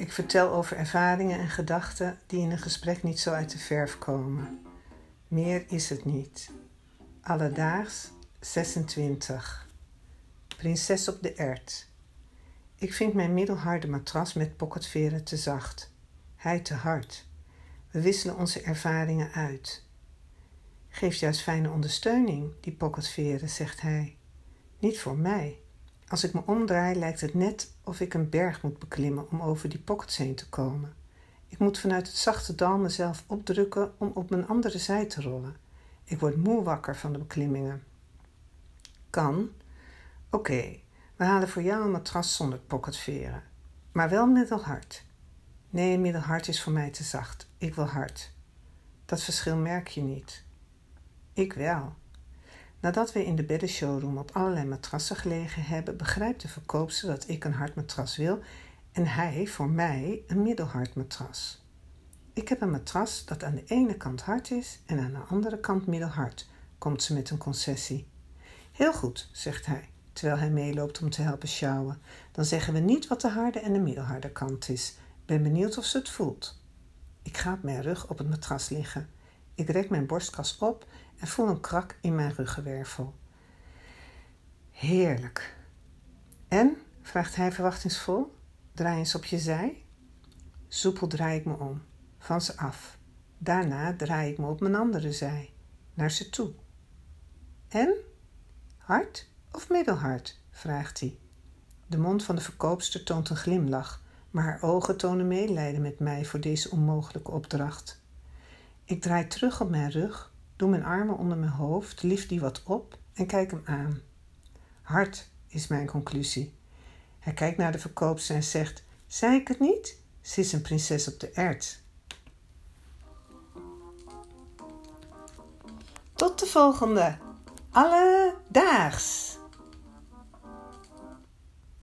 Ik vertel over ervaringen en gedachten die in een gesprek niet zo uit de verf komen. Meer is het niet. Alledaags 26. Prinses op de ert. Ik vind mijn middelharde matras met pocketveren te zacht. Hij te hard. We wisselen onze ervaringen uit. Geeft juist fijne ondersteuning, die pocketveren, zegt hij. Niet voor mij. Als ik me omdraai, lijkt het net of ik een berg moet beklimmen om over die pockets heen te komen. Ik moet vanuit het zachte dal mezelf opdrukken om op mijn andere zij te rollen. Ik word moe wakker van de beklimmingen. Kan. Oké, we halen voor jou een matras zonder pocketveren. Maar wel middelhard. Nee, middelhard is voor mij te zacht. Ik wil hard. Dat verschil merk je niet. Ik wel. Nadat we in de beddenshowroom op allerlei matrassen gelegen hebben, begrijpt de verkoopster dat ik een hard matras wil en hij voor mij een middelhard matras. Ik heb een matras dat aan de ene kant hard is en aan de andere kant middelhard, komt ze met een concessie. Heel goed, zegt hij, terwijl hij meeloopt om te helpen sjouwen. Dan zeggen we niet wat de harde en de middelharde kant is. Ben benieuwd of ze het voelt. Ik ga op mijn rug op het matras liggen. Ik rek mijn borstkas op en voel een krak in mijn ruggenwervel. Heerlijk. En? vraagt hij verwachtingsvol. Draai eens op je zij. Soepel draai ik me om, van ze af. Daarna draai ik me op mijn andere zij, naar ze toe. En? Hard of middelhard? vraagt hij. De mond van de verkoopster toont een glimlach, maar haar ogen tonen medelijden met mij voor deze onmogelijke opdracht. Ik draai terug op mijn rug, doe mijn armen onder mijn hoofd, lief die wat op en kijk hem aan. Hard is mijn conclusie. Hij kijkt naar de verkoopster en zegt: Zei ik het niet? Ze is een prinses op de ert. Tot de volgende. Alledaags.